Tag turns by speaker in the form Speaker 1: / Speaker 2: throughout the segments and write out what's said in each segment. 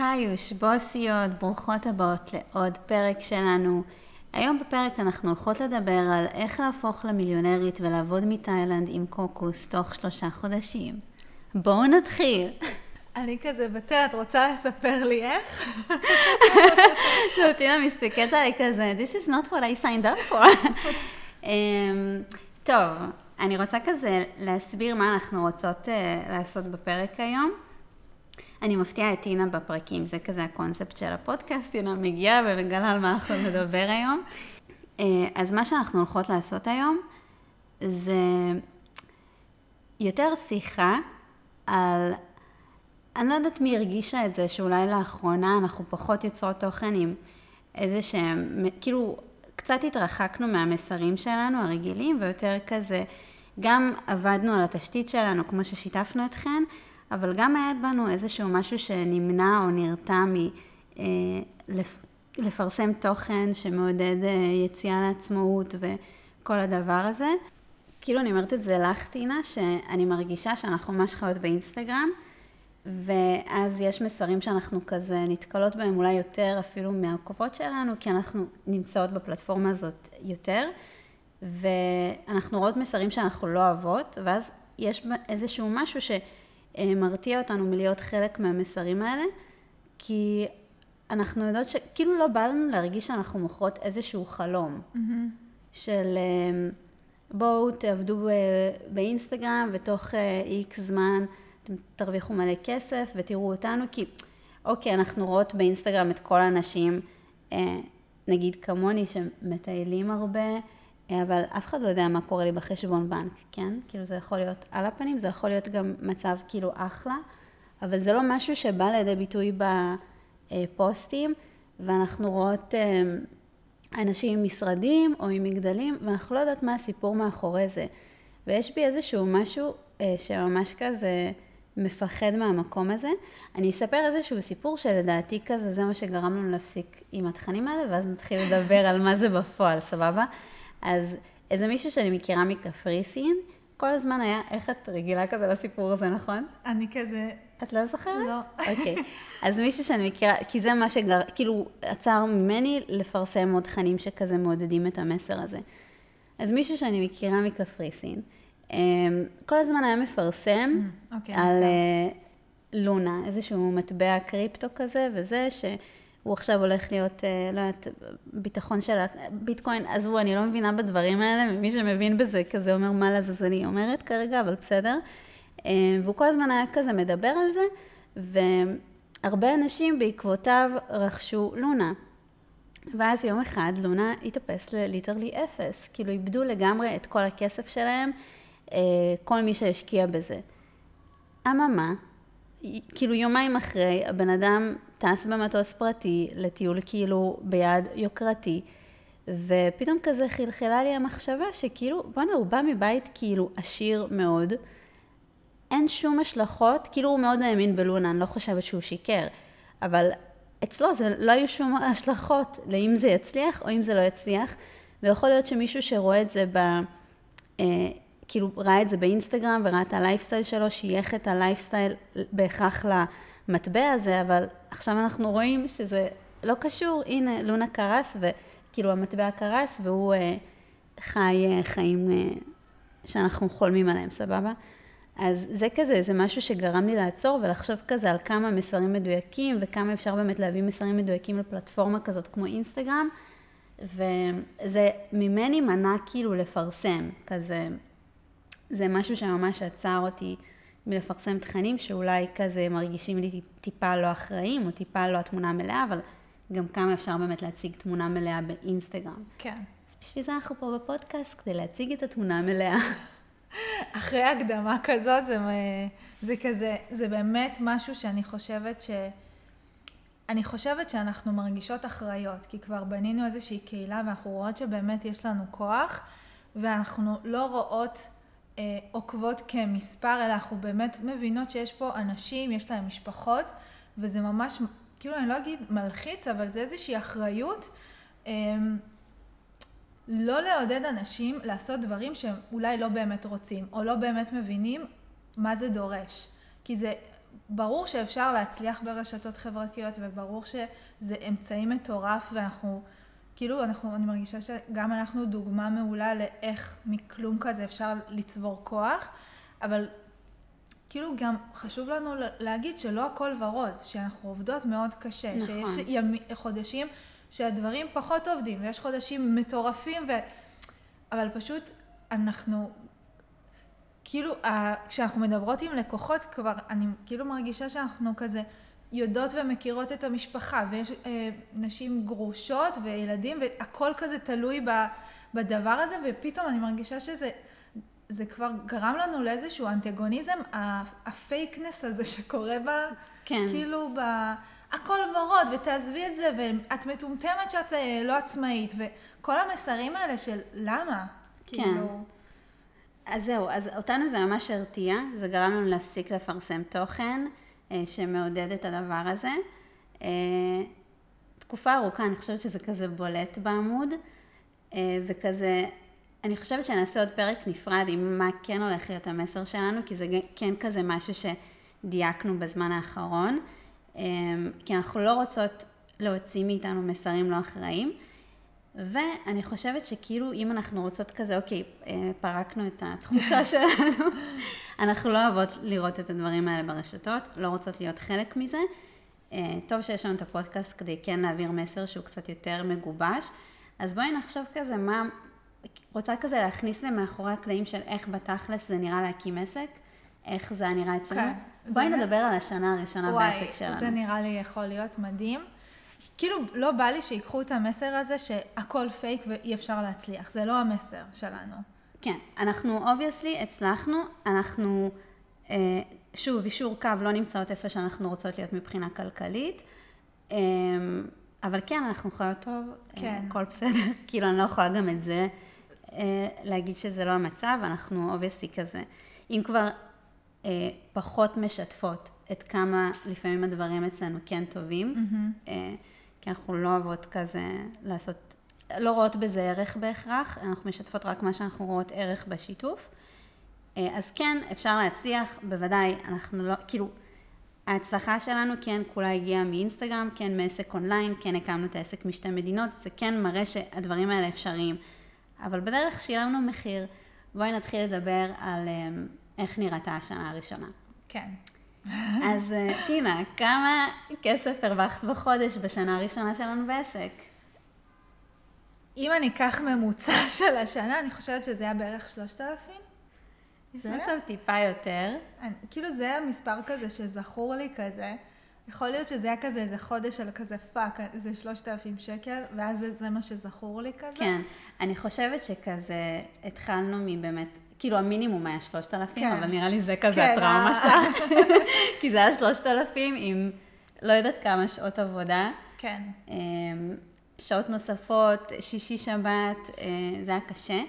Speaker 1: היוש, בוסיות, ברוכות הבאות לעוד פרק שלנו. היום בפרק אנחנו הולכות לדבר על איך להפוך למיליונרית ולעבוד מתאילנד עם קוקוס תוך שלושה חודשים. בואו נתחיל.
Speaker 2: אני כזה בתה, את רוצה לספר לי איך?
Speaker 1: זהו, טינה מסתכלת עליי כזה, This is not what I signed up for. um, טוב, אני רוצה כזה להסביר מה אנחנו רוצות uh, לעשות בפרק היום. אני מפתיעה את טינה בפרקים, זה כזה הקונספט של הפודקאסט, טינה מגיעה ומגלה על מה אנחנו נדבר היום. Uh, אז מה שאנחנו הולכות לעשות היום זה יותר שיחה על אני לא יודעת מי הרגישה את זה, שאולי לאחרונה אנחנו פחות יוצרות תוכן עם איזה שהם, כאילו, קצת התרחקנו מהמסרים שלנו הרגילים, ויותר כזה, גם עבדנו על התשתית שלנו, כמו ששיתפנו אתכן, אבל גם היה בנו איזשהו משהו שנמנע או נרתע מלפרסם אה, תוכן שמעודד אה, יציאה לעצמאות וכל הדבר הזה. כאילו אני אומרת את זה לך, טינה, שאני מרגישה שאנחנו ממש חיות באינסטגרם. ואז יש מסרים שאנחנו כזה נתקלות בהם אולי יותר אפילו מהעוקבות שלנו, כי אנחנו נמצאות בפלטפורמה הזאת יותר, ואנחנו רואות מסרים שאנחנו לא אוהבות, ואז יש איזשהו משהו שמרתיע אותנו מלהיות חלק מהמסרים האלה, כי אנחנו יודעות שכאילו לא בא לנו להרגיש שאנחנו מוכרות איזשהו חלום, mm-hmm. של בואו תעבדו באינסטגרם ותוך איקס אה, זמן אתם תרוויחו מלא כסף ותראו אותנו, כי אוקיי, אנחנו רואות באינסטגרם את כל האנשים, אה, נגיד כמוני, שמטיילים הרבה, אה, אבל אף אחד לא יודע מה קורה לי בחשבון בנק, כן? כאילו זה יכול להיות על הפנים, זה יכול להיות גם מצב כאילו אחלה, אבל זה לא משהו שבא לידי ביטוי בפוסטים, ואנחנו רואות אה, אנשים עם משרדים או עם מגדלים, ואנחנו לא יודעות מה הסיפור מאחורי זה. ויש בי איזשהו משהו שממש כזה... מפחד מהמקום הזה. אני אספר איזשהו סיפור שלדעתי כזה, זה מה שגרם לנו להפסיק עם התכנים האלה, ואז נתחיל לדבר על מה זה בפועל, סבבה? אז איזה מישהו שאני מכירה מקפריסין, כל הזמן היה, איך את רגילה כזה לסיפור הזה, נכון?
Speaker 2: אני כזה...
Speaker 1: את לא זוכרת?
Speaker 2: לא.
Speaker 1: אוקיי. Okay. אז מישהו שאני מכירה, כי זה מה שגר, כאילו, עצר ממני לפרסם עוד תכנים שכזה מעודדים את המסר הזה. אז מישהו שאני מכירה מקפריסין, אמ, כל הזמן היה מפרסם mm, okay, אוקיי, על אה, לונה, איזשהו מטבע קריפטו כזה, וזה שהוא עכשיו הולך להיות, אה, לא יודעת, ביטחון של הביטקוין, עזבו, אני לא מבינה בדברים האלה, ומי שמבין בזה כזה אומר מה היא אומרת כרגע, אבל בסדר. אמ, והוא כל הזמן היה כזה מדבר על זה, והרבה אנשים בעקבותיו רכשו לונה. ואז יום אחד לונה התאפס לליטרלי אפס, כאילו איבדו לגמרי את כל הכסף שלהם. אה, כל מי שהשקיע בזה. אממה, כאילו יומיים אחרי, הבן אדם טס במטוס פרטי לטיול כאילו ביעד יוקרתי, ופתאום כזה חלחלה לי המחשבה שכאילו, בואנה, הוא בא מבית כאילו עשיר מאוד, אין שום השלכות, כאילו הוא מאוד האמין בלונה, אני לא חושבת שהוא שיקר, אבל אצלו זה לא היו שום השלכות לאם זה יצליח או אם זה לא יצליח, ויכול להיות שמישהו שרואה את זה ב... כאילו ראה את זה באינסטגרם וראה את הלייפסטייל שלו, שייך את הלייפסטייל בהכרח למטבע הזה, אבל עכשיו אנחנו רואים שזה לא קשור, הנה לונה קרס וכאילו המטבע קרס והוא אה, חי אה, חיים אה, שאנחנו חולמים עליהם, סבבה? אז זה כזה, זה משהו שגרם לי לעצור ולחשוב כזה על כמה מסרים מדויקים וכמה אפשר באמת להביא מסרים מדויקים לפלטפורמה כזאת כמו אינסטגרם, וזה ממני מנע כאילו לפרסם, כזה זה משהו שממש עצר אותי מלפרסם תכנים שאולי כזה מרגישים לי טיפה לא אחראים, או טיפה לא התמונה המלאה, אבל גם כמה אפשר באמת להציג תמונה מלאה באינסטגרם.
Speaker 2: כן.
Speaker 1: אז בשביל זה אנחנו פה בפודקאסט, כדי להציג את התמונה המלאה.
Speaker 2: אחרי הקדמה כזאת, זה, זה כזה, זה באמת משהו שאני חושבת ש... אני חושבת שאנחנו מרגישות אחראיות, כי כבר בנינו איזושהי קהילה ואנחנו רואות שבאמת יש לנו כוח, ואנחנו לא רואות עוקבות כמספר, אלא אנחנו באמת מבינות שיש פה אנשים, יש להם משפחות, וזה ממש, כאילו אני לא אגיד מלחיץ, אבל זה איזושהי אחריות. אה, לא לעודד אנשים לעשות דברים שהם אולי לא באמת רוצים, או לא באמת מבינים מה זה דורש. כי זה ברור שאפשר להצליח ברשתות חברתיות, וברור שזה אמצעי מטורף, ואנחנו, כאילו, אנחנו, אני מרגישה שגם אנחנו דוגמה מעולה לאיך מכלום כזה אפשר לצבור כוח, אבל כאילו גם חשוב לנו להגיד שלא הכל ורוד, שאנחנו עובדות מאוד קשה, נכון. שיש ימ... חודשים שהדברים פחות עובדים, ויש חודשים מטורפים, ו... אבל פשוט אנחנו, כאילו, כשאנחנו מדברות עם לקוחות כבר, אני כאילו מרגישה שאנחנו כזה יודעות ומכירות את המשפחה, ויש אה, נשים גרושות וילדים, והכל כזה תלוי ב, בדבר הזה, ופתאום אני מרגישה שזה... זה כבר גרם לנו לאיזשהו אנטגוניזם, הפייקנס הזה שקורה ב... כן. כאילו ב... הכל ורוד, ותעזבי את זה, ואת מטומטמת שאת אה, לא עצמאית, וכל המסרים האלה של למה?
Speaker 1: כן. כאילו... אז זהו, אז אותנו זה ממש הרתיע, זה גרם לנו להפסיק לפרסם תוכן שמעודד את הדבר הזה. אה, תקופה ארוכה, אני חושבת שזה כזה בולט בעמוד, וכזה, אני חושבת שנעשה עוד פרק נפרד עם מה כן הולך להיות המסר שלנו, כי זה כן כזה משהו שדייקנו בזמן האחרון, כי אנחנו לא רוצות להוציא מאיתנו מסרים לא אחראים. ואני חושבת שכאילו אם אנחנו רוצות כזה, אוקיי, אה, פרקנו את התחושה שלנו, אנחנו לא אוהבות לראות את הדברים האלה ברשתות, לא רוצות להיות חלק מזה. אה, טוב שיש לנו את הפודקאסט כדי כן להעביר מסר שהוא קצת יותר מגובש. אז בואי נחשוב כזה מה, רוצה כזה להכניס למאחורי הקלעים של איך בתכלס זה נראה להקים עסק, איך זה נראה אצלנו. כן, בואי זה... נדבר על השנה הראשונה וואי, בעסק שלנו.
Speaker 2: וואי, זה נראה לי יכול להיות מדהים. כאילו, לא בא לי שיקחו את המסר הזה שהכל פייק ואי אפשר להצליח. זה לא המסר שלנו.
Speaker 1: כן, אנחנו obviously הצלחנו, אנחנו, אה, שוב, אישור קו לא נמצאות איפה שאנחנו רוצות להיות מבחינה כלכלית. אה, אבל כן, אנחנו חיות טוב, אה, כן. הכל בסדר, כאילו אני לא יכולה גם את זה אה, להגיד שזה לא המצב, אנחנו obviously כזה. אם כבר אה, פחות משתפות את כמה לפעמים הדברים אצלנו כן טובים, mm-hmm. אה, כי אנחנו לא אוהבות כזה לעשות, לא רואות בזה ערך בהכרח, אנחנו משתפות רק מה שאנחנו רואות ערך בשיתוף. אה, אז כן, אפשר להצליח, בוודאי, אנחנו לא, כאילו, ההצלחה שלנו כן כולה הגיעה מאינסטגרם, כן מעסק אונליין, כן הקמנו את העסק משתי מדינות, זה כן מראה שהדברים האלה אפשריים. אבל בדרך שילמנו מחיר. בואי נתחיל לדבר על אמ, איך נראתה השנה הראשונה.
Speaker 2: כן.
Speaker 1: אז אה, טינה, כמה כסף הרווחת בחודש בשנה הראשונה שלנו בעסק?
Speaker 2: אם אני אקח ממוצע של השנה, אני חושבת שזה היה בערך 3,000.
Speaker 1: זה מצב טיפה יותר.
Speaker 2: אני, כאילו זה היה מספר כזה שזכור לי כזה. יכול להיות שזה היה כזה איזה חודש של כזה fuck, איזה שלושת אלפים שקל, ואז זה, זה מה שזכור לי כזה.
Speaker 1: כן, אני חושבת שכזה התחלנו מבאמת, כאילו המינימום היה שלושת אלפים, כן. אבל נראה לי זה כזה כן, הטראומה אה. שלך, כי זה היה שלושת אלפים עם לא יודעת כמה שעות עבודה.
Speaker 2: כן. אמ,
Speaker 1: שעות נוספות, שישי שבת, אה, זה היה קשה.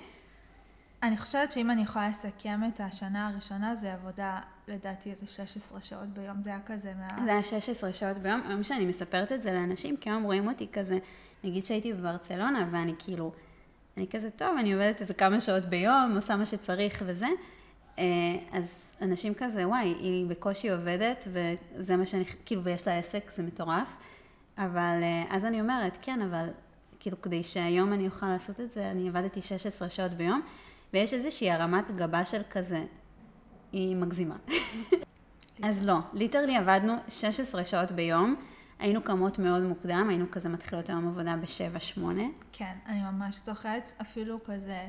Speaker 2: אני חושבת שאם אני יכולה לסכם את השנה הראשונה, זה עבודה, לדעתי, איזה 16 שעות ביום, זה היה כזה מה...
Speaker 1: זה היה 16 שעות ביום, היום שאני מספרת את זה לאנשים, כי היום רואים אותי כזה, נגיד שהייתי בברצלונה, ואני כאילו, אני כזה, טוב, אני עובדת איזה כמה שעות ביום, עושה מה שצריך וזה, אה, אז אנשים כזה, וואי, היא בקושי עובדת, וזה מה שאני, כאילו, ויש לה עסק, זה מטורף, אבל אה, אז אני אומרת, כן, אבל כאילו, כדי שהיום אני אוכל לעשות את זה, אני עבדתי 16 שעות ביום. ויש איזושהי הרמת גבה של כזה, היא מגזימה. אז לא, ליטרלי עבדנו 16 שעות ביום, היינו קמות מאוד מוקדם, היינו כזה מתחילות היום עבודה ב-7-8.
Speaker 2: כן, אני ממש זוכרת, אפילו כזה,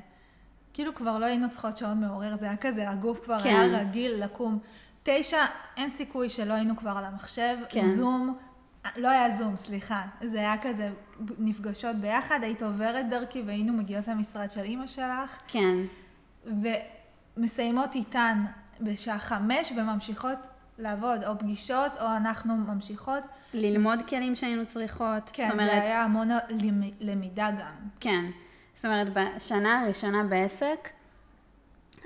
Speaker 2: כאילו כבר לא היינו צריכות שעון מעורר, זה היה כזה, הגוף כבר כן. היה רגיל לקום. תשע, אין סיכוי שלא היינו כבר על המחשב, כן. זום, לא היה זום, סליחה. זה היה כזה נפגשות ביחד, היית עוברת דרכי והיינו מגיעות למשרד של אימא שלך.
Speaker 1: כן.
Speaker 2: ומסיימות איתן בשעה חמש וממשיכות לעבוד, או פגישות, או אנחנו ממשיכות.
Speaker 1: ללמוד כלים שהיינו צריכות.
Speaker 2: כן, זאת אומרת... זה היה המון למידה גם.
Speaker 1: כן. זאת אומרת, בשנה הראשונה בעסק,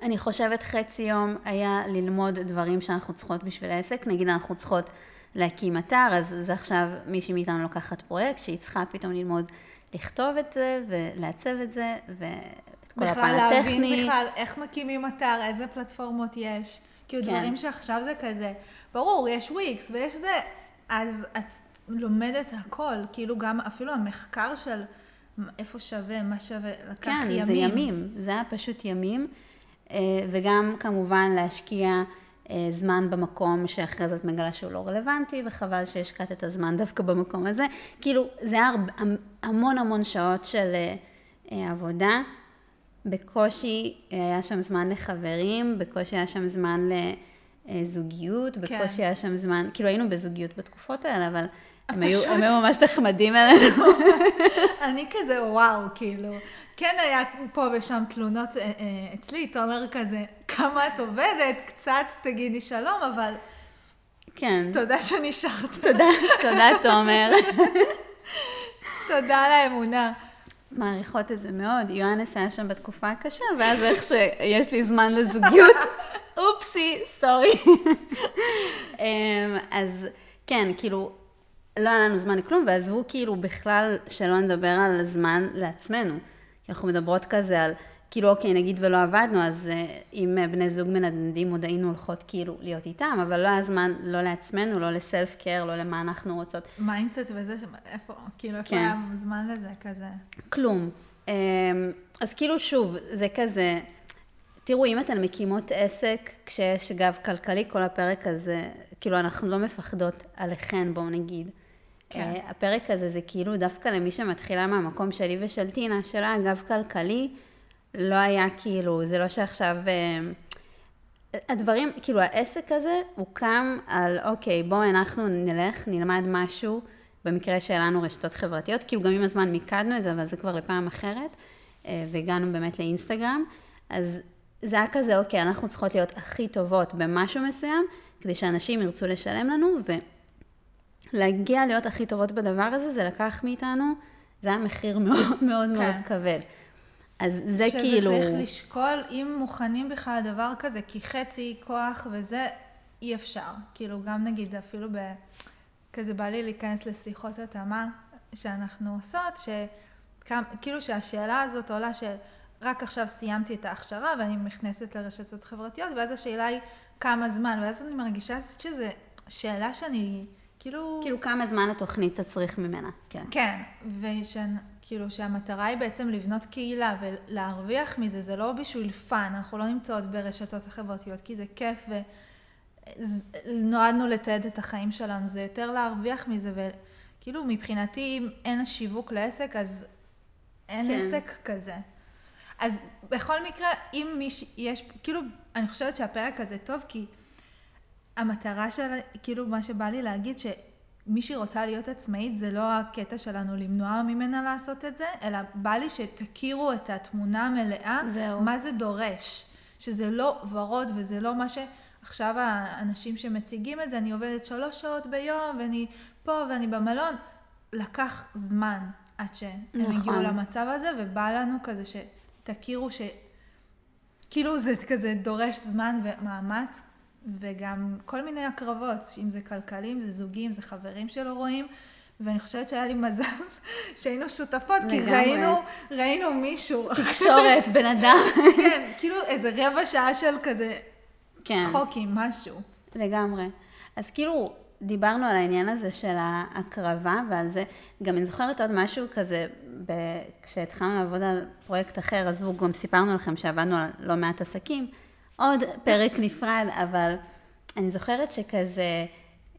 Speaker 1: אני חושבת חצי יום היה ללמוד דברים שאנחנו צריכות בשביל העסק. נגיד אנחנו צריכות להקים אתר, אז זה עכשיו מישהי מאיתנו לוקחת פרויקט שהיא צריכה פתאום ללמוד לכתוב את זה ולעצב את זה ואת כל הפן הטכני.
Speaker 2: בכלל להבין בכלל איך מקימים אתר, איזה פלטפורמות יש. כאילו
Speaker 1: כן.
Speaker 2: דברים שעכשיו זה כזה, ברור, יש וויקס ויש זה, אז את לומדת הכל, כאילו גם אפילו המחקר של איפה שווה, מה שווה, לקח
Speaker 1: כן,
Speaker 2: ימים.
Speaker 1: זה ימים, זה היה פשוט ימים, אה, וגם כמובן להשקיע אה, זמן במקום שאחרי זה את מגלה שהוא לא רלוונטי, וחבל שהשקעת את הזמן דווקא במקום הזה. כאילו, זה היה המון המון שעות של אה, עבודה. בקושי אה, היה שם זמן לחברים, בקושי היה שם זמן לזוגיות,
Speaker 2: כן.
Speaker 1: בקושי היה שם זמן, כאילו היינו בזוגיות בתקופות האלה, אבל הם היו. הם היו ממש נחמדים אלינו.
Speaker 2: אני כזה, וואו, כאילו. כן היה פה ושם תלונות אה, אה, אצלי, תומר כזה, כמה את עובדת, קצת תגידי שלום, אבל
Speaker 1: כן.
Speaker 2: תודה שנשארת.
Speaker 1: תודה, תודה תומר.
Speaker 2: תודה על האמונה.
Speaker 1: מעריכות את זה מאוד. יואנס היה שם בתקופה הקשה, ואז איך שיש לי זמן לזוגיות, אופסי, סורי. אמ, אז כן, כאילו, לא היה לנו זמן לכלום, ועזבו כאילו בכלל שלא נדבר על הזמן לעצמנו. כי אנחנו מדברות כזה על, כאילו, אוקיי, נגיד ולא עבדנו, אז uh, אם uh, בני זוג מנדנדים עוד היינו הולכות כאילו להיות איתם, אבל לא היה זמן לא לעצמנו, לא לסלף קר, לא למה אנחנו רוצות.
Speaker 2: mindset וזה, ש- איפה, כאילו, איפה
Speaker 1: כן.
Speaker 2: היה זמן לזה כזה?
Speaker 1: כלום. אמ, אז כאילו שוב, זה כזה, תראו, אם אתן מקימות עסק כשיש גב כלכלי, כל הפרק הזה, כאילו אנחנו לא מפחדות עליכן, בואו נגיד.
Speaker 2: כן.
Speaker 1: אה, הפרק הזה זה כאילו דווקא למי שמתחילה מהמקום שלי ושל טינה, שלא היה גב כלכלי, לא היה כאילו, זה לא שעכשיו... אה, הדברים, כאילו העסק הזה הוא קם על, אוקיי, בואו אנחנו נלך, נלמד משהו, במקרה שלנו רשתות חברתיות, כאילו גם עם הזמן מיקדנו את זה, אבל זה כבר לפעם אחרת, אה, והגענו באמת לאינסטגרם, אז זה היה כזה, אוקיי, אנחנו צריכות להיות הכי טובות במשהו מסוים, כדי שאנשים ירצו לשלם לנו, ולהגיע להיות הכי טובות בדבר הזה, זה לקח מאיתנו, זה היה מחיר מאוד מאוד מאוד
Speaker 2: כן.
Speaker 1: כבד. אז זה
Speaker 2: שזה
Speaker 1: כאילו...
Speaker 2: צריך לשקול אם מוכנים בכלל לדבר כזה, כי חצי כוח וזה אי אפשר. כאילו, גם נגיד אפילו ב... כזה בא לי להיכנס לשיחות התאמה שאנחנו עושות, שכאילו שהשאלה הזאת עולה של רק עכשיו סיימתי את ההכשרה ואני נכנסת לרשתות חברתיות, ואז השאלה היא כמה זמן, ואז אני מרגישה שזו שאלה שאני כאילו...
Speaker 1: כאילו כמה זמן התוכנית תצריך ממנה, כן.
Speaker 2: כן, וכאילו שהמטרה היא בעצם לבנות קהילה ולהרוויח מזה, זה לא בשביל fun, אנחנו לא נמצאות ברשתות החברתיות כי זה כיף ונועדנו לתעד את החיים שלנו, זה יותר להרוויח מזה וכאילו מבחינתי אם אין השיווק לעסק אז אין
Speaker 1: כן.
Speaker 2: עסק כזה. אז בכל מקרה, אם מישהי, יש, כאילו, אני חושבת שהפרק הזה טוב כי המטרה של, כאילו מה שבא לי להגיד, שמישהי רוצה להיות עצמאית, זה לא הקטע שלנו למנוע ממנה לעשות את זה, אלא בא לי שתכירו את התמונה המלאה,
Speaker 1: זהו.
Speaker 2: מה זה דורש. שזה לא ורוד וזה לא מה שעכשיו האנשים שמציגים את זה, אני עובדת שלוש שעות ביום ואני פה ואני במלון, לקח זמן עד שהם
Speaker 1: נכון.
Speaker 2: הגיעו למצב הזה, ובא לנו כזה שתכירו ש... כאילו זה כזה דורש זמן ומאמץ, וגם כל מיני הקרבות, אם זה כלכלי, אם זה זוגי, אם זה חברים שלא רואים, ואני חושבת שהיה לי מזל שהיינו שותפות, כי. ראינו, ראינו מישהו.
Speaker 1: תקשורת, בן אדם.
Speaker 2: כן, כאילו איזה רבע שעה של כזה
Speaker 1: כן,
Speaker 2: צחוקים, משהו.
Speaker 1: לגמרי. אז כאילו, דיברנו על העניין הזה של ההקרבה ועל זה, גם אני זוכרת עוד משהו כזה, ב... כשהתחלנו לעבוד על פרויקט אחר, אז גם סיפרנו לכם שעבדנו על לא מעט עסקים, עוד פרק נפרד, אבל אני זוכרת שכזה,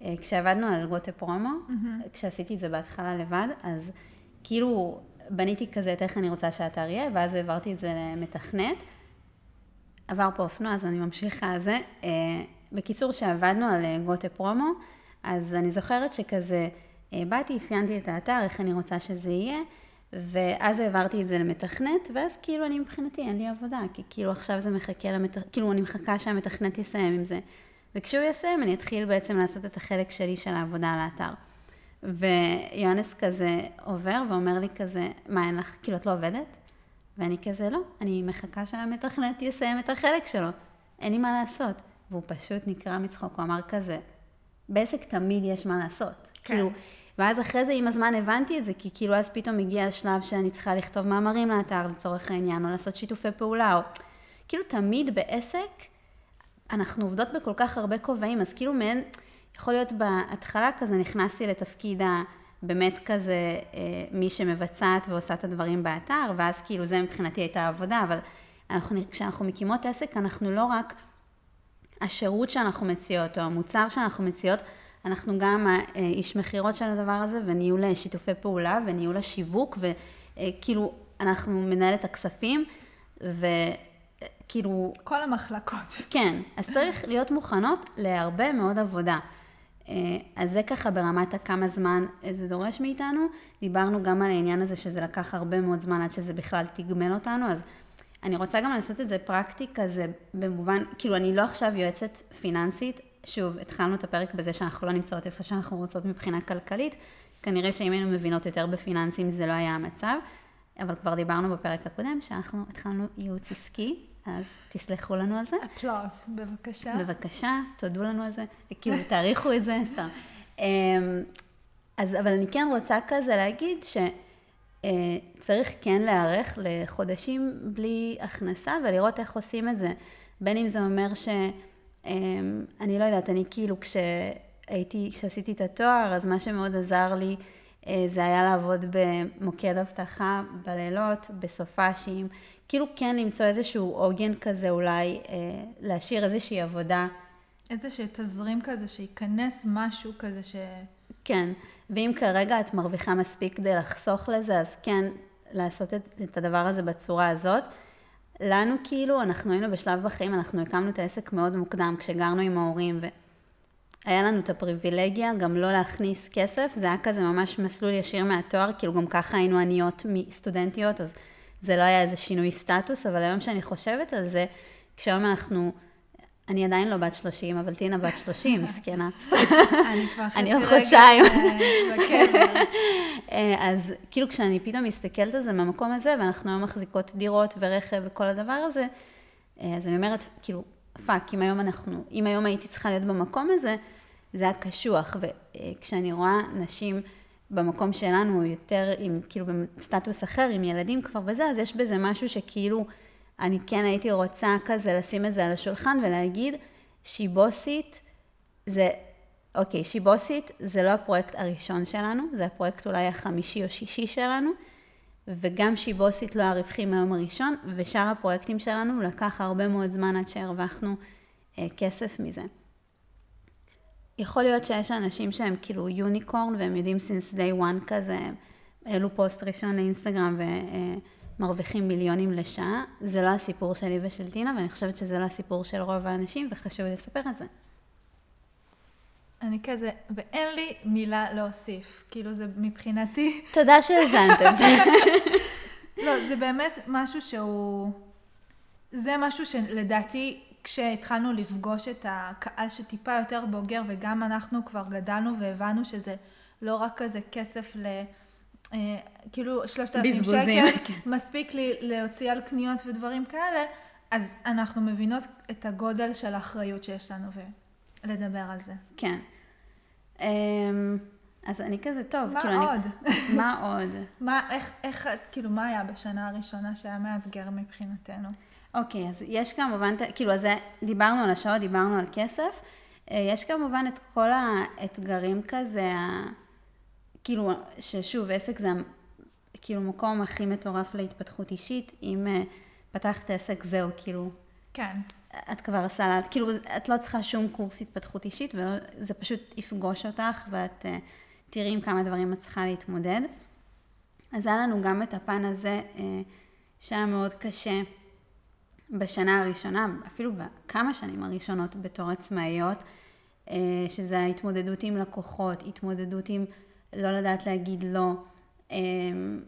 Speaker 1: אה, כשעבדנו על גוטה פרומו, כשעשיתי את זה בהתחלה לבד, אז כאילו בניתי כזה את איך אני רוצה שהאתר יהיה, ואז העברתי את זה למתכנת. עבר פה אופנוע, אז אני ממשיכה על זה. אה, בקיצור, שעבדנו על אה, גוטה פרומו, אז אני זוכרת שכזה, באתי, אפיינתי את האתר, איך אני רוצה שזה יהיה, ואז העברתי את זה למתכנת, ואז כאילו אני מבחינתי, אין לי עבודה, כי כאילו עכשיו זה מחכה למתכנת, כאילו אני מחכה שהמתכנת יסיים עם זה. וכשהוא יסיים, אני אתחיל בעצם לעשות את החלק שלי של העבודה על האתר. ויואנס כזה עובר ואומר לי כזה, מה אין לך, כאילו את לא עובדת? ואני כזה, לא, אני מחכה שהמתכנת יסיים את החלק שלו, אין לי מה לעשות. והוא פשוט נקרע מצחוק, הוא אמר כזה, בעסק תמיד יש מה לעשות.
Speaker 2: כן.
Speaker 1: כאילו, ואז אחרי זה עם הזמן הבנתי את זה, כי כאילו אז פתאום הגיע השלב שאני צריכה לכתוב מאמרים לאתר לצורך העניין, או לעשות שיתופי פעולה, או כאילו תמיד בעסק, אנחנו עובדות בכל כך הרבה כובעים, אז כאילו מעין, יכול להיות בהתחלה כזה נכנסתי לתפקיד ה... באמת כזה אה, מי שמבצעת ועושה את הדברים באתר, ואז כאילו זה מבחינתי הייתה עבודה, אבל אנחנו, כשאנחנו מקימות עסק, אנחנו לא רק השירות שאנחנו מציעות, או המוצר שאנחנו מציעות, אנחנו גם איש מכירות של הדבר הזה, וניהול שיתופי פעולה, וניהול השיווק, וכאילו, אנחנו מנהל את הכספים, וכאילו...
Speaker 2: כל המחלקות.
Speaker 1: כן, אז צריך להיות מוכנות להרבה מאוד עבודה. אז זה ככה ברמת הכמה זמן זה דורש מאיתנו. דיברנו גם על העניין הזה שזה לקח הרבה מאוד זמן עד שזה בכלל תגמל אותנו, אז אני רוצה גם לעשות את זה פרקטי כזה במובן, כאילו אני לא עכשיו יועצת פיננסית, שוב, התחלנו את הפרק בזה שאנחנו לא נמצאות איפה שאנחנו רוצות מבחינה כלכלית, כנראה שאם היינו מבינות יותר בפיננסים זה לא היה המצב, אבל כבר דיברנו בפרק הקודם שאנחנו התחלנו ייעוץ עסקי, אז תסלחו לנו על זה.
Speaker 2: אפלוס, בבקשה.
Speaker 1: בבקשה, תודו לנו על זה, כאילו תעריכו את זה, סתם. אמ, אז, אבל אני כן רוצה כזה להגיד ש... אה, צריך כן להיערך לחודשים בלי הכנסה ולראות איך עושים את זה. בין אם זה אומר ש... אמ, אני לא יודעת, אני כאילו כשהייתי, כשעשיתי את התואר, אז מה שמאוד עזר לי אה, זה היה לעבוד במוקד אבטחה בלילות, בסופאשים, כאילו כן למצוא איזשהו עוגן כזה אולי, אה, להשאיר איזושהי עבודה.
Speaker 2: איזשהו תזרים כזה, שייכנס משהו כזה ש...
Speaker 1: כן, ואם כרגע את מרוויחה מספיק כדי לחסוך לזה, אז כן, לעשות את, את הדבר הזה בצורה הזאת. לנו כאילו, אנחנו היינו בשלב בחיים, אנחנו הקמנו את העסק מאוד מוקדם, כשגרנו עם ההורים, והיה לנו את הפריבילגיה גם לא להכניס כסף, זה היה כזה ממש מסלול ישיר מהתואר, כאילו גם ככה היינו עניות מסטודנטיות, אז זה לא היה איזה שינוי סטטוס, אבל היום שאני חושבת על זה, כשהיום אנחנו אני עדיין לא בת 30, אבל טינה בת 30, מסכנה.
Speaker 2: אני כבר
Speaker 1: עוד חודשיים. אה, אז כאילו כשאני פתאום מסתכלת על זה מהמקום הזה, ואנחנו היום מחזיקות דירות ורכב וכל הדבר הזה, אה, אז אני אומרת, כאילו, fuck, אם היום אנחנו, אם היום הייתי צריכה להיות במקום הזה, זה היה קשוח. וכשאני רואה נשים במקום שלנו, יותר עם, כאילו, בסטטוס אחר, עם ילדים כבר וזה, אז יש בזה משהו שכאילו... אני כן הייתי רוצה כזה לשים את זה על השולחן ולהגיד, שיבוסית זה, אוקיי, שיבוסית זה לא הפרויקט הראשון שלנו, זה הפרויקט אולי החמישי או שישי שלנו, וגם שיבוסית לא הרווחי מהיום הראשון, ושאר הפרויקטים שלנו לקח הרבה מאוד זמן עד שהרווחנו אה, כסף מזה. יכול להיות שיש אנשים שהם כאילו יוניקורן והם יודעים since day one כזה, העלו פוסט ראשון לאינסטגרם ו... אה, מרוויחים מיליונים לשעה, זה לא הסיפור שלי ושל טינה, ואני חושבת שזה לא הסיפור של רוב האנשים, וחשוב לספר את זה.
Speaker 2: אני כזה, ואין לי מילה להוסיף. כאילו, זה מבחינתי...
Speaker 1: תודה שהאזנת את זה.
Speaker 2: לא, זה באמת משהו שהוא... זה משהו שלדעתי, כשהתחלנו לפגוש את הקהל שטיפה יותר בוגר, וגם אנחנו כבר גדלנו והבנו שזה לא רק כזה כסף ל... אה, כאילו שלושת אלפים שקל, כן. מספיק לי להוציא על קניות ודברים כאלה, אז אנחנו מבינות את הגודל של האחריות שיש לנו ולדבר על זה.
Speaker 1: כן. אמ, אז אני כזה טוב.
Speaker 2: מה
Speaker 1: כאילו
Speaker 2: עוד?
Speaker 1: אני, מה עוד?
Speaker 2: מה, איך, איך, כאילו, מה היה בשנה הראשונה שהיה מאתגר מבחינתנו?
Speaker 1: אוקיי, אז יש כמובן, כאילו, אז דיברנו על השעות, דיברנו על כסף. אה, יש כמובן את כל האתגרים כזה, כאילו, ששוב, עסק זה כאילו מקום הכי מטורף להתפתחות אישית, אם uh, פתחת עסק זהו, כאילו...
Speaker 2: כן.
Speaker 1: את כבר סללת, כאילו, את לא צריכה שום קורס התפתחות אישית, וזה פשוט יפגוש אותך, ואת uh, תראי עם כמה דברים את צריכה להתמודד. אז היה לנו גם את הפן הזה, uh, שהיה מאוד קשה בשנה הראשונה, אפילו בכמה שנים הראשונות בתור עצמאיות, שזה ההתמודדות עם לקוחות, התמודדות עם... לא לדעת להגיד לא. אמ,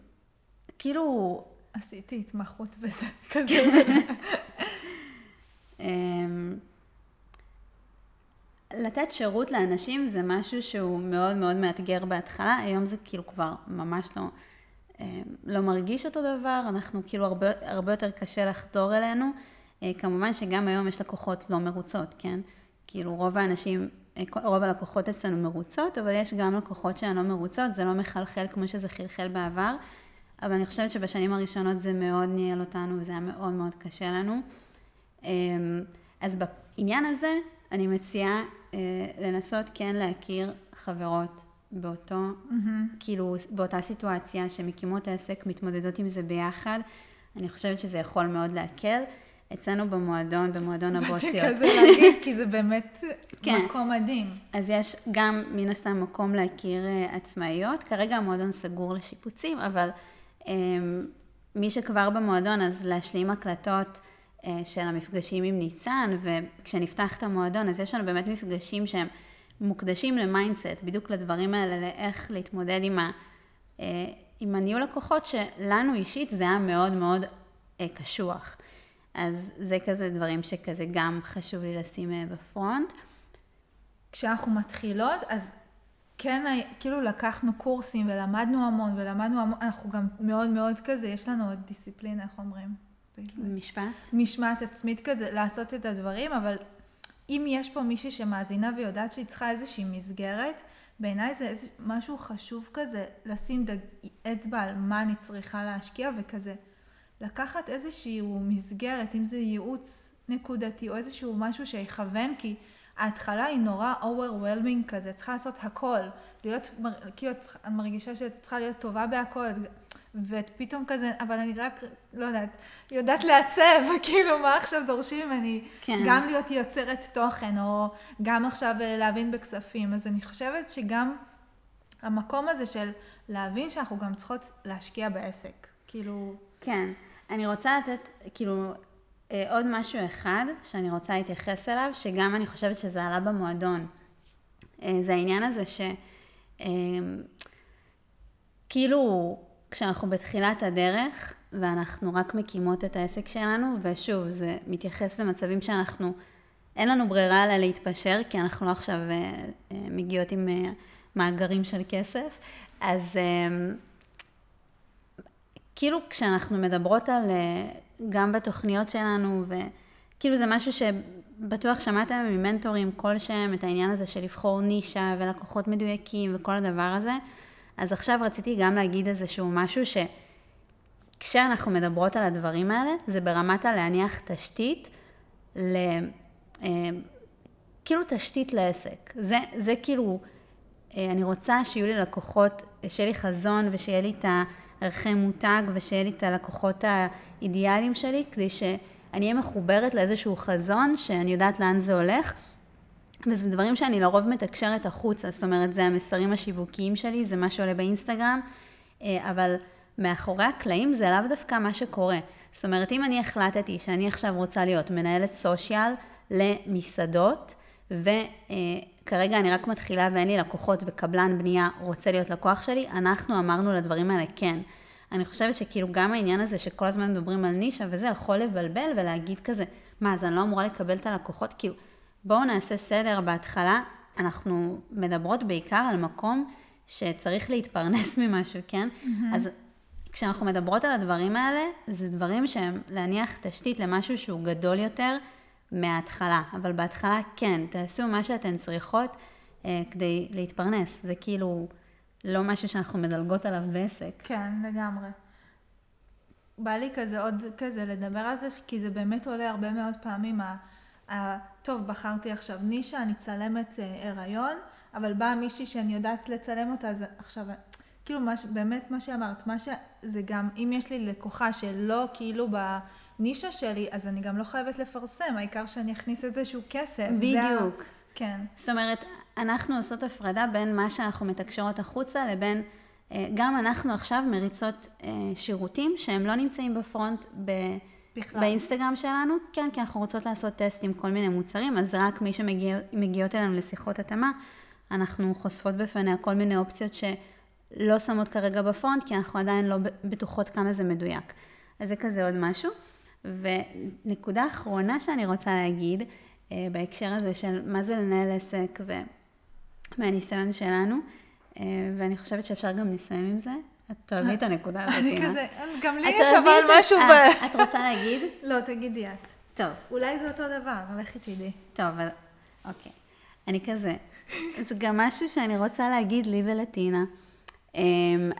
Speaker 1: כאילו...
Speaker 2: עשיתי התמחות בזה כזה.
Speaker 1: אמ, לתת שירות לאנשים זה משהו שהוא מאוד מאוד מאתגר בהתחלה, היום זה כאילו כבר ממש לא, אמ, לא מרגיש אותו דבר, אנחנו כאילו הרבה, הרבה יותר קשה לחדור אלינו. אה, כמובן שגם היום יש לקוחות לא מרוצות, כן? כאילו רוב האנשים רוב הלקוחות אצלנו מרוצות, אבל יש גם לקוחות שהן לא מרוצות, זה לא מחלחל כמו שזה חלחל בעבר, אבל אני חושבת שבשנים הראשונות זה מאוד ניהל אותנו וזה היה מאוד מאוד קשה לנו. אמ, אז בעניין הזה, אני מציעה אה, לנסות כן להכיר חברות באותו, mm-hmm. כאילו, באותה סיטואציה, שמקימות עסק, מתמודדות עם זה ביחד. אני חושבת שזה יכול מאוד להקל. אצלנו במועדון, במועדון הבוסיות.
Speaker 2: באתי כזה להגיד, כי זה באמת כן. מקום מדהים.
Speaker 1: אז יש גם מן הסתם מקום להכיר uh, עצמאיות. כרגע המועדון סגור לשיפוצים, אבל um, מי שכבר במועדון, אז להשלים הקלטות uh, של המפגשים עם ניצן, וכשנפתח את המועדון, אז יש לנו באמת מפגשים שהם מוקדשים ל mindset, בדיוק לדברים האלה, לאיך להתמודד עם, ה, אה, עם הניהול לקוחות, שלנו אישית זה היה מאוד מאוד אה, קשוח. אז זה כזה דברים שכזה גם חשוב לי לשים אה, ב front.
Speaker 2: כשאנחנו מתחילות, אז כן, כאילו לקחנו קורסים ולמדנו המון ולמדנו המון, אנחנו גם מאוד מאוד כזה, יש לנו עוד דיסציפלינה, איך אומרים?
Speaker 1: משפט?
Speaker 2: משמעת עצמית כזה, לעשות את הדברים, אבל אם יש פה מישהי שמאזינה ויודעת שהיא צריכה איזושהי מסגרת, בעיניי זה איזה משהו חשוב כזה, לשים דג... אצבע על מה אני צריכה להשקיע וכזה. לקחת איזושהי מסגרת, אם זה ייעוץ נקודתי או איזשהו משהו שיכוון, כי ההתחלה היא נורא overwhelming כזה, צריכה לעשות הכל, להיות, כאילו את מרגישה שאת צריכה להיות טובה בהכל, ואת פתאום כזה, אבל אני רק, לא יודעת, יודעת לעצב, כאילו מה עכשיו דורשים ממני, כן. גם להיות יוצרת תוכן, או גם עכשיו אה, להבין בכספים, אז אני חושבת שגם המקום הזה של להבין שאנחנו גם צריכות להשקיע בעסק, כאילו...
Speaker 1: כן. אני רוצה לתת, כאילו, אה, עוד משהו אחד שאני רוצה להתייחס אליו, שגם אני חושבת שזה עלה במועדון. אה, זה העניין הזה ש... אה, כאילו, כשאנחנו בתחילת הדרך, ואנחנו רק מקימות את העסק שלנו, ושוב, זה מתייחס למצבים שאנחנו, אין לנו ברירה אלא להתפשר, כי אנחנו לא עכשיו מגיעות עם מאגרים של כסף, אז כאילו כשאנחנו מדברות על, אה, גם בתוכניות שלנו, וכאילו זה משהו שבטוח שמעתם ממנטורים כלשהם, את העניין הזה של לבחור נישה ולקוחות מדויקים וכל הדבר הזה, אז עכשיו רציתי גם להגיד איזשהו משהו שכשאנחנו מדברות על הדברים האלה, זה ברמת הלהניח תשתית ל... אה, כאילו תשתית לעסק. זה, זה כאילו, אה, אני רוצה שיהיו לי לקוחות, שיהיה לי חזון ושיהיה לי את ה... ערכי מותג ושיהיה לי את הלקוחות האידיאליים שלי, כדי שאני אהיה מחוברת לאיזשהו חזון, שאני יודעת לאן זה הולך. וזה דברים שאני לרוב מתקשרת החוצה, זאת אומרת, זה המסרים השיווקיים שלי, זה מה שעולה באינסטגרם, אה, אבל מאחורי הקלעים זה לאו דווקא מה שקורה. זאת אומרת, אם אני החלטתי שאני עכשיו רוצה להיות מנהלת סושיאל למסעדות, וכרגע אני רק מתחילה ואין לי לקוחות וקבלן בנייה רוצה להיות לקוח שלי, אנחנו אמרנו לדברים האלה כן. אני חושבת שכאילו גם העניין הזה שכל הזמן מדברים על נישה וזה יכול לבלבל ולהגיד כזה, מה, אז אני לא אמורה לקבל את הלקוחות? כאילו, בואו נעשה סדר בהתחלה, אנחנו מדברות בעיקר על מקום שצריך להתפרנס ממשהו, כן? Mm-hmm. אז כשאנחנו מדברות על הדברים האלה, זה דברים שהם להניח תשתית למשהו שהוא גדול יותר. מההתחלה, אבל בהתחלה כן, תעשו מה שאתן צריכות אה, כדי להתפרנס. זה כאילו לא משהו שאנחנו מדלגות עליו בעסק.
Speaker 2: כן, לגמרי. בא לי כזה עוד כזה לדבר על זה, כי זה באמת עולה הרבה מאוד פעמים. ה, ה, טוב, בחרתי עכשיו נישה, אני צלמת אה, הריון, אבל באה מישהי שאני יודעת לצלם אותה, אז עכשיו, כאילו, מה, באמת מה שאמרת, מה שזה גם, אם יש לי לקוחה שלא כאילו ב... הנישה שלי, אז אני גם לא חייבת לפרסם, העיקר שאני אכניס איזשהו כסף.
Speaker 1: בדיוק.
Speaker 2: זה... כן.
Speaker 1: זאת אומרת, אנחנו עושות הפרדה בין מה שאנחנו מתקשרות החוצה לבין, אה, גם אנחנו עכשיו מריצות אה, שירותים שהם לא נמצאים בפרונט ב... בכלל. באינסטגרם שלנו, כן, כי אנחנו רוצות לעשות טסט עם כל מיני מוצרים, אז רק מי שמגיעות אלינו לשיחות התאמה, אנחנו חושפות בפניה כל מיני אופציות שלא שמות כרגע בפרונט, כי אנחנו עדיין לא בטוחות כמה זה מדויק. אז זה כזה עוד משהו. ונקודה אחרונה שאני רוצה להגיד, אה, בהקשר הזה של מה זה לנהל עסק ומהניסיון שלנו, אה, ואני חושבת שאפשר גם לסיים עם זה. את תאהבי את הנקודה הזאת,
Speaker 2: אני כזה, גם לי יש אבל משהו ב...
Speaker 1: אה, את רוצה להגיד?
Speaker 2: לא, תגידי את.
Speaker 1: טוב.
Speaker 2: אולי זה אותו דבר, לכי תדעי.
Speaker 1: טוב, אז אוקיי. אני כזה, זה גם משהו שאני רוצה להגיד לי ולטינה.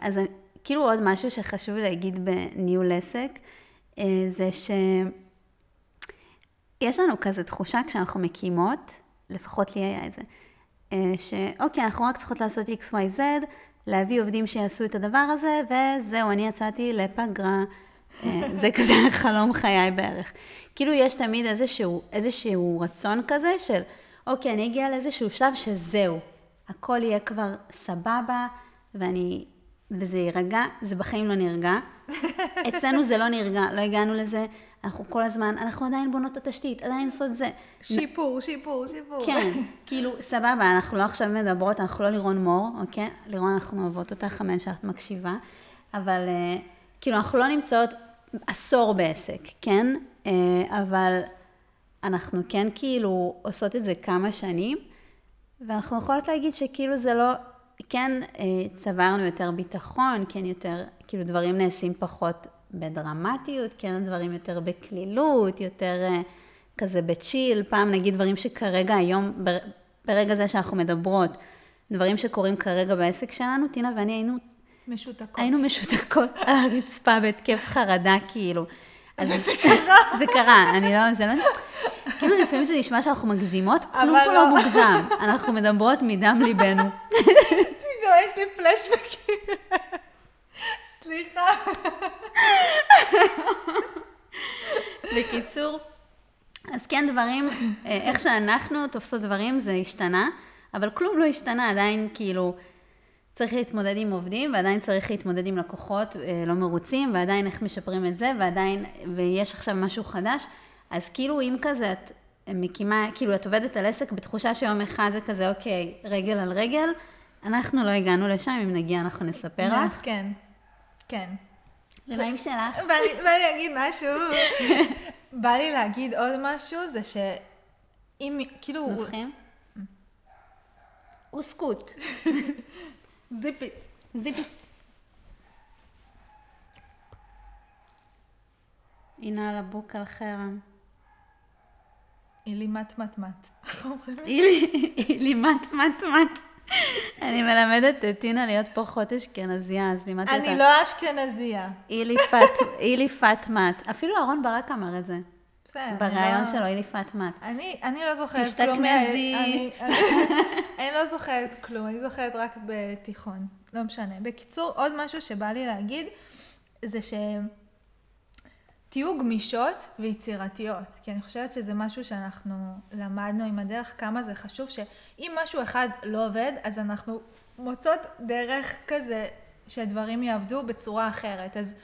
Speaker 1: אז כאילו עוד משהו שחשוב להגיד בניהול עסק, אה, זה יש לנו כזה תחושה כשאנחנו מקימות, לפחות לי היה את זה, אה, שאוקיי, אנחנו רק צריכות לעשות XYZ, להביא עובדים שיעשו את הדבר הזה, וזהו, אני יצאתי לפגרה. אה, זה כזה חלום חיי בערך. כאילו יש תמיד איזשהו, איזשהו רצון כזה של, אוקיי, אני אגיע לאיזשהו שלב שזהו, הכל יהיה כבר סבבה, ואני, וזה יירגע, זה בחיים לא נרגע. אצלנו זה לא נרגע, לא הגענו לזה. אנחנו כל הזמן, אנחנו עדיין בונות את התשתית, עדיין עושות זה.
Speaker 2: שיפור, שיפור, שיפור.
Speaker 1: כן, כאילו, סבבה, אנחנו לא עכשיו מדברות, אנחנו לא לירון מור, אוקיי? לירון, אנחנו אוהבות אותך, אמן שאת מקשיבה, אבל אה, כאילו, אנחנו לא נמצאות עשור בעסק, כן? אה, אבל אנחנו כן כאילו עושות את זה כמה שנים, ואנחנו יכולות להגיד שכאילו זה לא, כן אה, צברנו יותר ביטחון, כן יותר, כאילו דברים נעשים פחות בדרמטיות, כן דברים יותר בקלילות, יותר אה, כזה בצ'יל, פעם נגיד דברים שכרגע היום, ברגע זה שאנחנו מדברות, דברים שקורים כרגע בעסק שלנו, טינה ואני היינו...
Speaker 2: משותקות.
Speaker 1: היינו משותקות על הרצפה בהתקף חרדה, כאילו.
Speaker 2: וזה קרה.
Speaker 1: זה קרה, אני לא, זה לא... כאילו לפעמים זה נשמע שאנחנו מגזימות, כלום פה לא
Speaker 2: לא.
Speaker 1: מוגזם. אנחנו מדברות מדם ליבנו.
Speaker 2: פתאום יש לי פלשבקים. סליחה.
Speaker 1: בקיצור, אז כן, דברים, אה, איך שאנחנו תופסות דברים, זה השתנה, אבל כלום לא השתנה, עדיין כאילו צריך להתמודד עם עובדים, ועדיין צריך להתמודד עם לקוחות אה, לא מרוצים, ועדיין איך משפרים את זה, ועדיין, ויש עכשיו משהו חדש, אז כאילו אם כזה את מקימה, כאילו את עובדת על עסק בתחושה שיום אחד זה כזה, אוקיי, רגל על רגל, אנחנו לא הגענו לשם, אם נגיע אנחנו נספר לך.
Speaker 2: כן, כן.
Speaker 1: ומה עם שלך?
Speaker 2: בא לי- בא לי להגיד משהו. בא לי להגיד עוד משהו, זה שאם, כאילו,
Speaker 1: נובחים? אוסקוט.
Speaker 2: זיפית.
Speaker 1: זיפית. הנה על הבוק על חרם.
Speaker 2: אילי מת מת מת.
Speaker 1: אילי, אילי מת מת מת. אני מלמדת את טינה להיות פה חוט אשכנזייה, אז לימדתי אותה.
Speaker 2: אני לא אשכנזייה.
Speaker 1: אילי פת, אילי פת מת. אפילו אהרון ברק אמר את זה.
Speaker 2: בסדר. אני
Speaker 1: בריאיון
Speaker 2: לא-
Speaker 1: שלו, אילי פת מת.
Speaker 2: אני, לא זוכרת
Speaker 1: תשתכנזי.
Speaker 2: כלום. מה- אני, לא זוכרת כלום, אני זוכרת רק בתיכון. לא משנה. בקיצור, עוד משהו שבא לי להגיד, זה ש... תהיו גמישות ויצירתיות, כי אני חושבת שזה משהו שאנחנו למדנו עם הדרך, כמה זה חשוב, שאם משהו אחד לא עובד, אז אנחנו מוצאות דרך כזה שדברים יעבדו בצורה אחרת. אז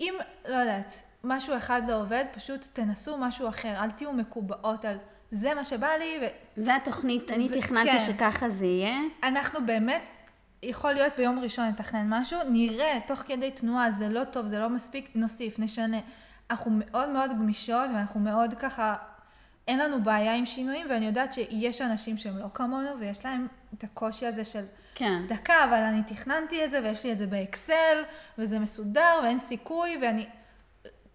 Speaker 2: אם, לא יודעת, משהו אחד לא עובד, פשוט תנסו משהו אחר, אל תהיו מקובעות על זה מה שבא לי,
Speaker 1: זה התוכנית, אני
Speaker 2: זה-
Speaker 1: תכננתי
Speaker 2: כן.
Speaker 1: שככה זה יהיה.
Speaker 2: ואנחנו באמת, יכול להיות ביום ראשון נתכנן משהו, נראה תוך כדי תנועה, זה לא טוב, זה לא מספיק, נוסיף, נשנה. אנחנו מאוד מאוד גמישות ואנחנו מאוד ככה, אין לנו בעיה עם שינויים, ואני יודעת שיש אנשים שהם לא כמונו ויש להם את הקושי הזה של
Speaker 1: כן.
Speaker 2: דקה, אבל אני תכננתי את זה ויש לי את זה באקסל, וזה מסודר ואין סיכוי, ואני...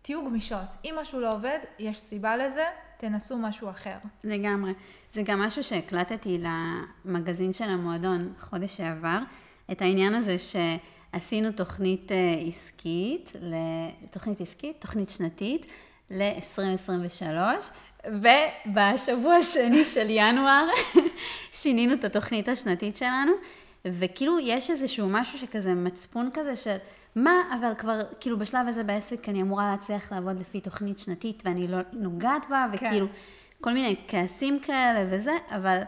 Speaker 2: תהיו גמישות. אם משהו לא עובד, יש סיבה לזה, תנסו משהו אחר.
Speaker 1: לגמרי. זה גם משהו שהקלטתי למגזין של המועדון חודש שעבר, את העניין הזה שעשינו תוכנית אה, עסקית, תוכנית עסקית, תוכנית שנתית, ל-2023, ובשבוע השני של ינואר שינינו את התוכנית השנתית שלנו, וכאילו יש איזשהו משהו שכזה מצפון כזה של מה, אבל כבר כאילו בשלב הזה בעסק אני אמורה להצליח לעבוד לפי תוכנית שנתית ואני לא נוגעת בה,
Speaker 2: כן.
Speaker 1: וכאילו כל מיני כעסים כאלה וזה, אבל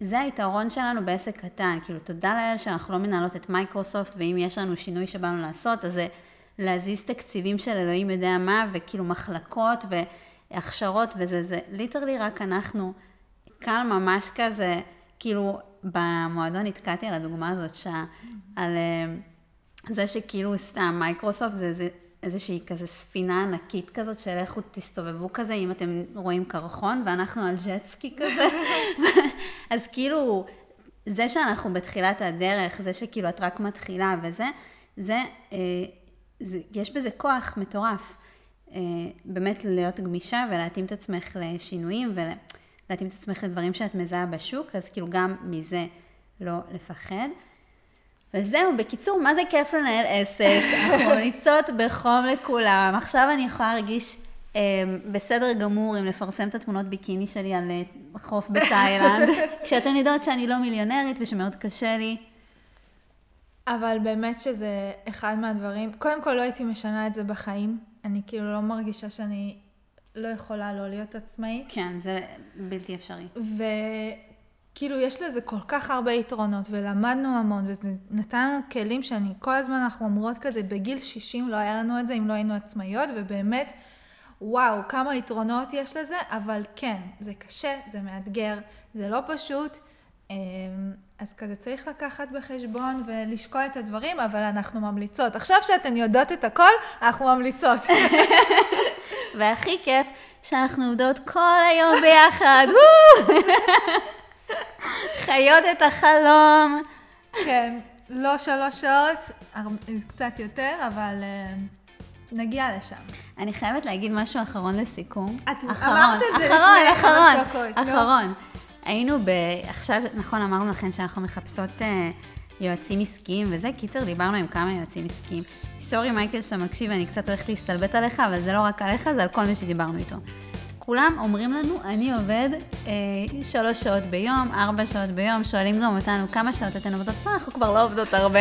Speaker 1: זה היתרון שלנו בעסק קטן, כאילו תודה לאל שאנחנו לא מנהלות את מייקרוסופט, ואם יש לנו שינוי שבאנו לעשות, אז זה להזיז תקציבים של אלוהים יודע מה, וכאילו מחלקות והכשרות וזה, זה literally רק אנחנו, קל ממש כזה, כאילו במועדון נתקעתי על הדוגמה הזאת שעה, על אה, זה שכאילו סתם מייקרוסופט זה, זה איזושהי כזה ספינה ענקית כזאת של לכו תסתובבו כזה, אם אתם רואים קרחון, ואנחנו על ג'טסקי כזה. אז כאילו, זה שאנחנו בתחילת הדרך, זה שכאילו את רק מתחילה וזה, זה, אה, זה יש בזה כוח מטורף. אה, באמת להיות גמישה ולהתאים את עצמך לשינויים ולהתאים את עצמך לדברים שאת מזהה בשוק, אז כאילו גם מזה לא לפחד. וזהו, בקיצור, מה זה כיף לנהל עסק? אנחנו ממליצות בחום לכולם. עכשיו אני יכולה להרגיש אמ, בסדר גמור אם לפרסם את התמונות ביקיני שלי על אה, חוף בתאילנד, כשאתן יודעות שאני לא מיליונרית ושמאוד קשה לי.
Speaker 2: אבל באמת שזה אחד מהדברים, קודם כל לא הייתי משנה את זה בחיים. אני כאילו לא מרגישה שאני לא יכולה לא להיות עצמאית.
Speaker 1: כן, זה בלתי אפשרי.
Speaker 2: וכאילו יש לזה כל כך הרבה יתרונות, ולמדנו המון, וזה נתן לנו כלים שאני, כל הזמן אנחנו אומרות כזה, בגיל 60 לא היה לנו את זה אם לא היינו עצמאיות, ובאמת, וואו, כמה יתרונות יש לזה, אבל כן, זה קשה, זה מאתגר, זה לא פשוט. אמ, אז כזה צריך לקחת בחשבון ולשקול את הדברים, אבל אנחנו ממליצות. עכשיו שאתן יודעות את הכל, אנחנו ממליצות.
Speaker 1: והכי כיף, שאנחנו עובדות כל היום ביחד, חיות את החלום.
Speaker 2: כן, לא שלוש שעות, קצת יותר, אבל uh, נגיע לשם.
Speaker 1: אני חייבת להגיד משהו אחרון לסיכום.
Speaker 2: את
Speaker 1: אחרון,
Speaker 2: אמרת את זה
Speaker 1: אחרון,
Speaker 2: לפני
Speaker 1: אחרון,
Speaker 2: חמש דקות, נו.
Speaker 1: אחרון. היינו ב... עכשיו, נכון, אמרנו לכם שאנחנו מחפשות uh, יועצים עסקיים וזה, קיצר, דיברנו עם כמה יועצים עסקיים. סורי, מייקל, שאתה מקשיב, אני קצת הולכת להסתלבט עליך, אבל זה לא רק עליך, זה על כל מי שדיברנו איתו. כולם אומרים לנו, אני עובד אה, שלוש שעות ביום, ארבע שעות ביום, שואלים גם אותנו כמה שעות אתן עובדות, מה, אנחנו כבר לא עובדות הרבה.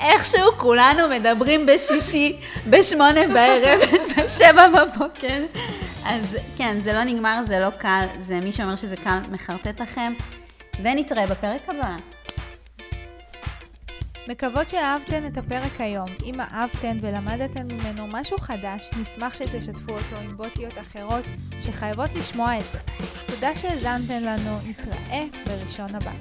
Speaker 1: איכשהו כולנו מדברים בשישי, בשמונה בערב, בשבע בבוקר. אז כן, זה לא נגמר, זה לא קל, זה מי שאומר שזה קל, מחרטט לכם, ונתראה בפרק הבא.
Speaker 2: מקוות שאהבתן את הפרק היום. אם אהבתן ולמדתן ממנו משהו חדש, נשמח שתשתפו אותו עם בוסיות אחרות שחייבות לשמוע את זה. תודה שהאזנתן לנו, נתראה בראשון הבא.